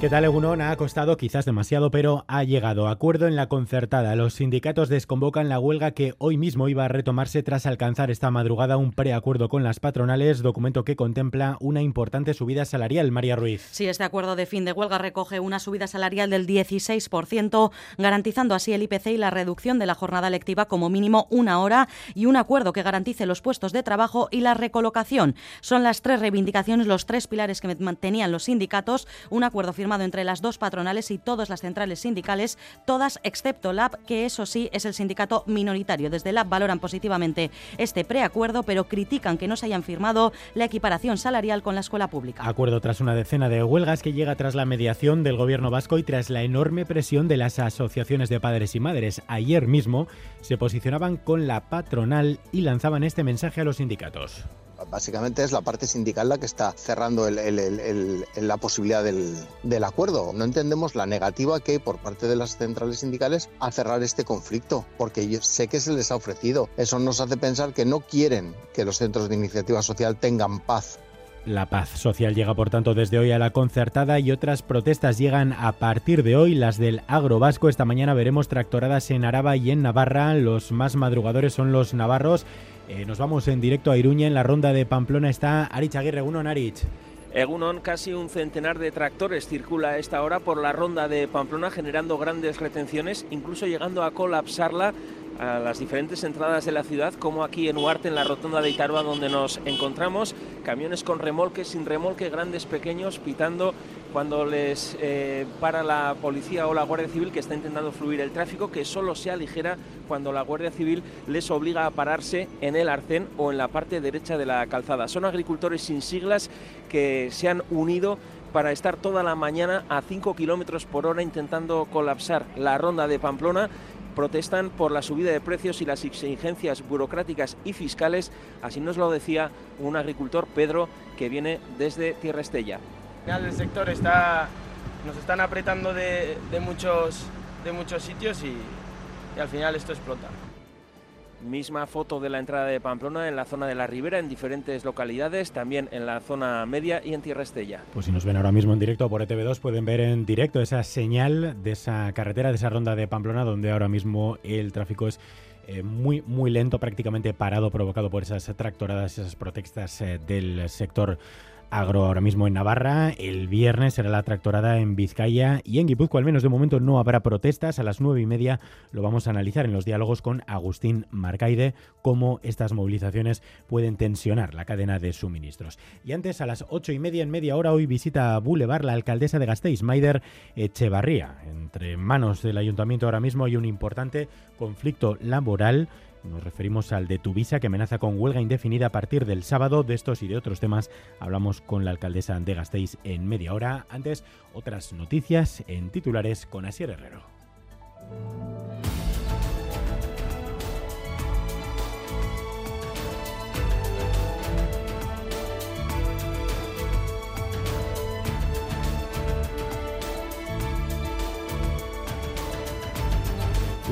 ¿Qué tal, Egunon? Ha costado quizás demasiado, pero ha llegado. Acuerdo en la concertada. Los sindicatos desconvocan la huelga que hoy mismo iba a retomarse tras alcanzar esta madrugada un preacuerdo con las patronales, documento que contempla una importante subida salarial. María Ruiz. Sí, este acuerdo de fin de huelga recoge una subida salarial del 16%, garantizando así el IPC y la reducción de la jornada lectiva como mínimo una hora y un acuerdo que garantice los puestos de trabajo y la recolocación. Son las tres reivindicaciones, los tres pilares que mantenían los sindicatos. Un acuerdo firmado entre las dos patronales y todas las centrales sindicales, todas excepto LAB, que eso sí es el sindicato minoritario. Desde LAB valoran positivamente este preacuerdo, pero critican que no se hayan firmado la equiparación salarial con la escuela pública. Acuerdo tras una decena de huelgas que llega tras la mediación del gobierno vasco y tras la enorme presión de las asociaciones de padres y madres. Ayer mismo se posicionaban con la patronal y lanzaban este mensaje a los sindicatos. Básicamente es la parte sindical la que está cerrando la posibilidad del, acuerdo. No entendemos la negativa que hay por parte de las centrales sindicales a cerrar este conflicto, porque yo sé que se les ha ofrecido. Eso nos hace pensar que no quieren que los centros de iniciativa social tengan paz. La paz social llega por tanto desde hoy a la concertada y otras protestas llegan a partir de hoy, las del agro vasco. Esta mañana veremos tractoradas en Araba y en Navarra. Los más madrugadores son los navarros eh, nos vamos en directo a Iruña, en la ronda de Pamplona está Arich Aguirre. Uno, Arich. Egunon, casi un centenar de tractores circula a esta hora por la ronda de Pamplona generando grandes retenciones, incluso llegando a colapsarla a las diferentes entradas de la ciudad, como aquí en Huarte, en la rotonda de Itarba, donde nos encontramos, camiones con remolque, sin remolque, grandes, pequeños, pitando cuando les eh, para la policía o la Guardia Civil que está intentando fluir el tráfico, que solo se aligera cuando la Guardia Civil les obliga a pararse en el arcén o en la parte derecha de la calzada. Son agricultores sin siglas que se han unido para estar toda la mañana a 5 kilómetros por hora intentando colapsar la ronda de Pamplona protestan por la subida de precios y las exigencias burocráticas y fiscales, así nos lo decía un agricultor, Pedro, que viene desde Tierra Estella. El sector está, nos están apretando de, muchos, de muchos sitios y al final esto explota. Misma foto de la entrada de Pamplona en la zona de la Ribera, en diferentes localidades, también en la zona media y en Tierra Estella. Pues si nos ven ahora mismo en directo por ETV2, pueden ver en directo esa señal de esa carretera, de esa ronda de Pamplona, donde ahora mismo el tráfico es eh, muy, muy lento, prácticamente parado, provocado por esas tractoradas, esas protestas eh, del sector agro ahora mismo en Navarra. El viernes será la tractorada en Vizcaya y en Guipúzcoa, al menos de momento, no habrá protestas. A las nueve y media lo vamos a analizar en los diálogos con Agustín Marcaide, cómo estas movilizaciones pueden tensionar la cadena de suministros. Y antes, a las ocho y media, en media hora, hoy visita a Boulevard la alcaldesa de Gasteiz, Maider Echevarría. Entre manos del ayuntamiento ahora mismo hay un importante conflicto laboral nos referimos al de Tuvisa que amenaza con huelga indefinida a partir del sábado. De estos y de otros temas hablamos con la alcaldesa de Gasteiz en media hora. Antes, otras noticias en titulares con Asier Herrero.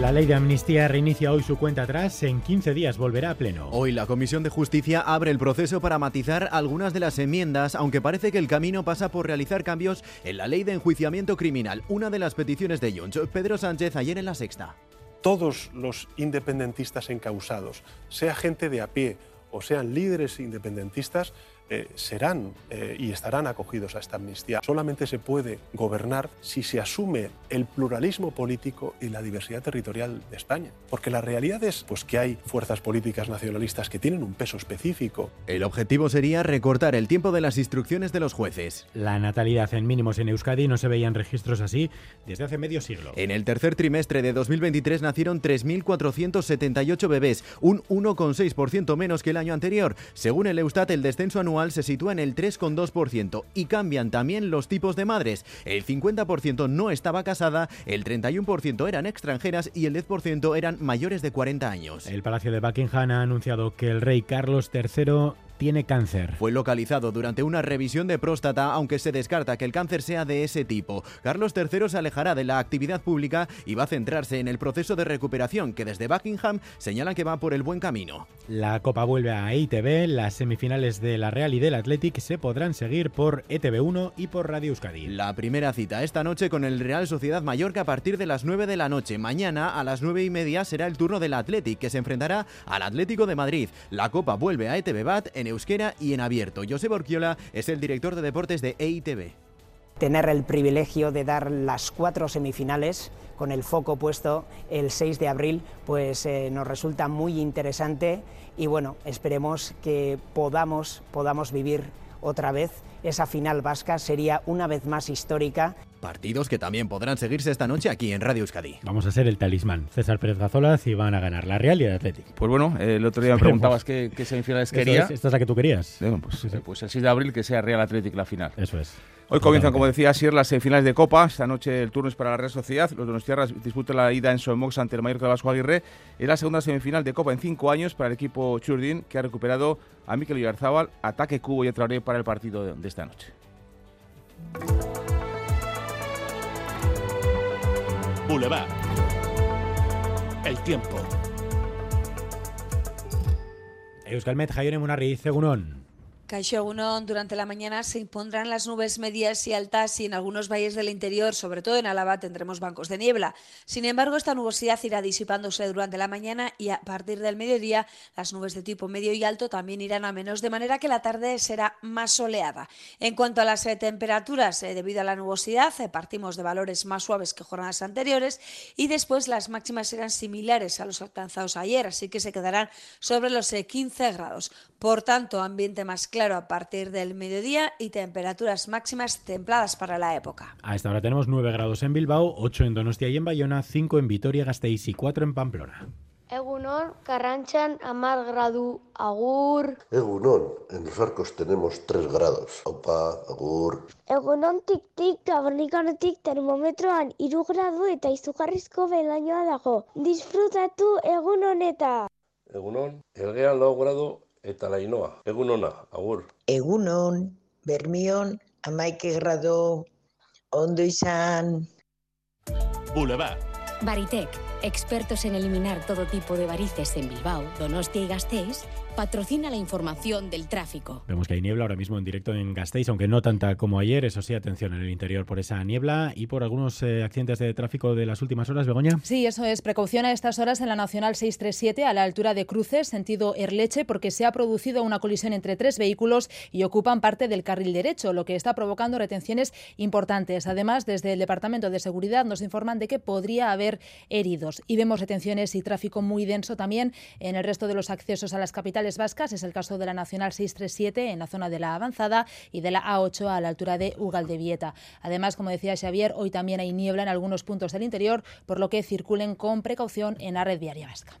La ley de amnistía reinicia hoy su cuenta atrás. En 15 días volverá a pleno. Hoy la Comisión de Justicia abre el proceso para matizar algunas de las enmiendas, aunque parece que el camino pasa por realizar cambios en la ley de enjuiciamiento criminal. Una de las peticiones de Junts, Pedro Sánchez, ayer en la sexta. Todos los independentistas encausados, sea gente de a pie o sean líderes independentistas, eh, serán eh, y estarán acogidos a esta amnistía. Solamente se puede gobernar si se asume el pluralismo político y la diversidad territorial de España. Porque la realidad es pues, que hay fuerzas políticas nacionalistas que tienen un peso específico. El objetivo sería recortar el tiempo de las instrucciones de los jueces. La natalidad en mínimos en Euskadi no se veían registros así desde hace medio siglo. En el tercer trimestre de 2023 nacieron 3.478 bebés, un 1,6% menos que el año anterior. Según el Eustat, el descenso anual se sitúa en el 3,2% y cambian también los tipos de madres. El 50% no estaba casada, el 31% eran extranjeras y el 10% eran mayores de 40 años. El Palacio de Buckingham ha anunciado que el rey Carlos III tiene cáncer. Fue localizado durante una revisión de próstata, aunque se descarta que el cáncer sea de ese tipo. Carlos III se alejará de la actividad pública y va a centrarse en el proceso de recuperación que desde Buckingham señalan que va por el buen camino. La Copa vuelve a ITV, las semifinales de la Real y del Athletic se podrán seguir por ETV1 y por Radio Euskadi. La primera cita esta noche con el Real Sociedad Mallorca a partir de las 9 de la noche. Mañana a las 9 y media será el turno del Athletic que se enfrentará al Atlético de Madrid. La Copa vuelve a ETV Bat en euskera y en abierto. José Borquiola es el director de deportes de EITV. Tener el privilegio de dar las cuatro semifinales con el foco puesto el 6 de abril, pues eh, nos resulta muy interesante y bueno, esperemos que podamos, podamos vivir otra vez esa final vasca, sería una vez más histórica. Partidos que también podrán seguirse esta noche aquí en Radio Euskadi. Vamos a ser el talismán. César Pérez Gazolas y van a ganar la Real y el Atlético. Pues bueno, el otro día me preguntabas qué, qué semifinales quería. esta es la que tú querías. Bueno, pues, pues, el 6 de abril que sea Real Atlético la final. Eso es. Hoy comienzan, como decía Asier, las semifinales de Copa. Esta noche el turno es para la Real Sociedad. Los Donostiarras disputan la ida en Somox ante el Mallorca de Vasco Aguirre. Es la segunda semifinal de Copa en cinco años para el equipo Churdin, que ha recuperado a Mikel Oyarzábal, ataque cubo y Traoré para el partido de, de esta noche. Boulevard. El tiempo. Euskalmet Jaionen Munarri, Cegunón. Caixo durante la mañana se impondrán las nubes medias y altas y en algunos valles del interior, sobre todo en Álava, tendremos bancos de niebla. Sin embargo, esta nubosidad irá disipándose durante la mañana y a partir del mediodía las nubes de tipo medio y alto también irán a menos, de manera que la tarde será más soleada. En cuanto a las eh, temperaturas, eh, debido a la nubosidad, eh, partimos de valores más suaves que jornadas anteriores y después las máximas serán similares a los alcanzados ayer, así que se quedarán sobre los 15 grados. Por tanto, ambiente más claro a partir del mediodía y temperaturas máximas templadas para la época. A esta hora tenemos 9 grados en Bilbao, 8 en Donostia y en Bayona, 5 en Vitoria-Gasteiz y 4 en Pamplona. Egunon, Carranchan, Amar Gradu, Agur. Egunon, en los arcos tenemos 3 grados. Opa, Agur. Egunon, tik-tik, tabernikanetik termometroan iru gradu eta izugarrizko belainoa dago. Disfrutatu egun honeta. Egunon, elgean lau grado eta lainoa. Egun ona, agur. Egunon, bermion, amaike grado, ondo izan. Boulevard. Baritec, expertos en eliminar todo tipo de varices en Bilbao, Donostia y Gasteiz, patrocina la información del tráfico. Vemos que hay niebla ahora mismo en directo en Gasteiz, aunque no tanta como ayer. Eso sí, atención en el interior por esa niebla y por algunos eh, accidentes de tráfico de las últimas horas, Begoña. Sí, eso es. Precaución a estas horas en la Nacional 637 a la altura de Cruces, sentido Erleche, porque se ha producido una colisión entre tres vehículos y ocupan parte del carril derecho, lo que está provocando retenciones importantes. Además, desde el Departamento de Seguridad nos informan de que podría haber heridos. Y vemos retenciones y tráfico muy denso también en el resto de los accesos a las capitales vascas. Es el caso de la Nacional 637 en la zona de la avanzada y de la A8 a la altura de Ugaldevieta. Además, como decía Xavier, hoy también hay niebla en algunos puntos del interior, por lo que circulen con precaución en la red viaria vasca.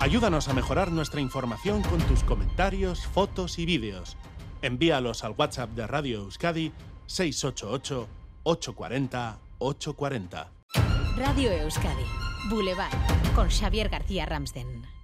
Ayúdanos a mejorar nuestra información con tus comentarios, fotos y vídeos. Envíalos al WhatsApp de Radio Euskadi 688 840 840. Radio Euskadi, Boulevard, con Xavier García Ramsden.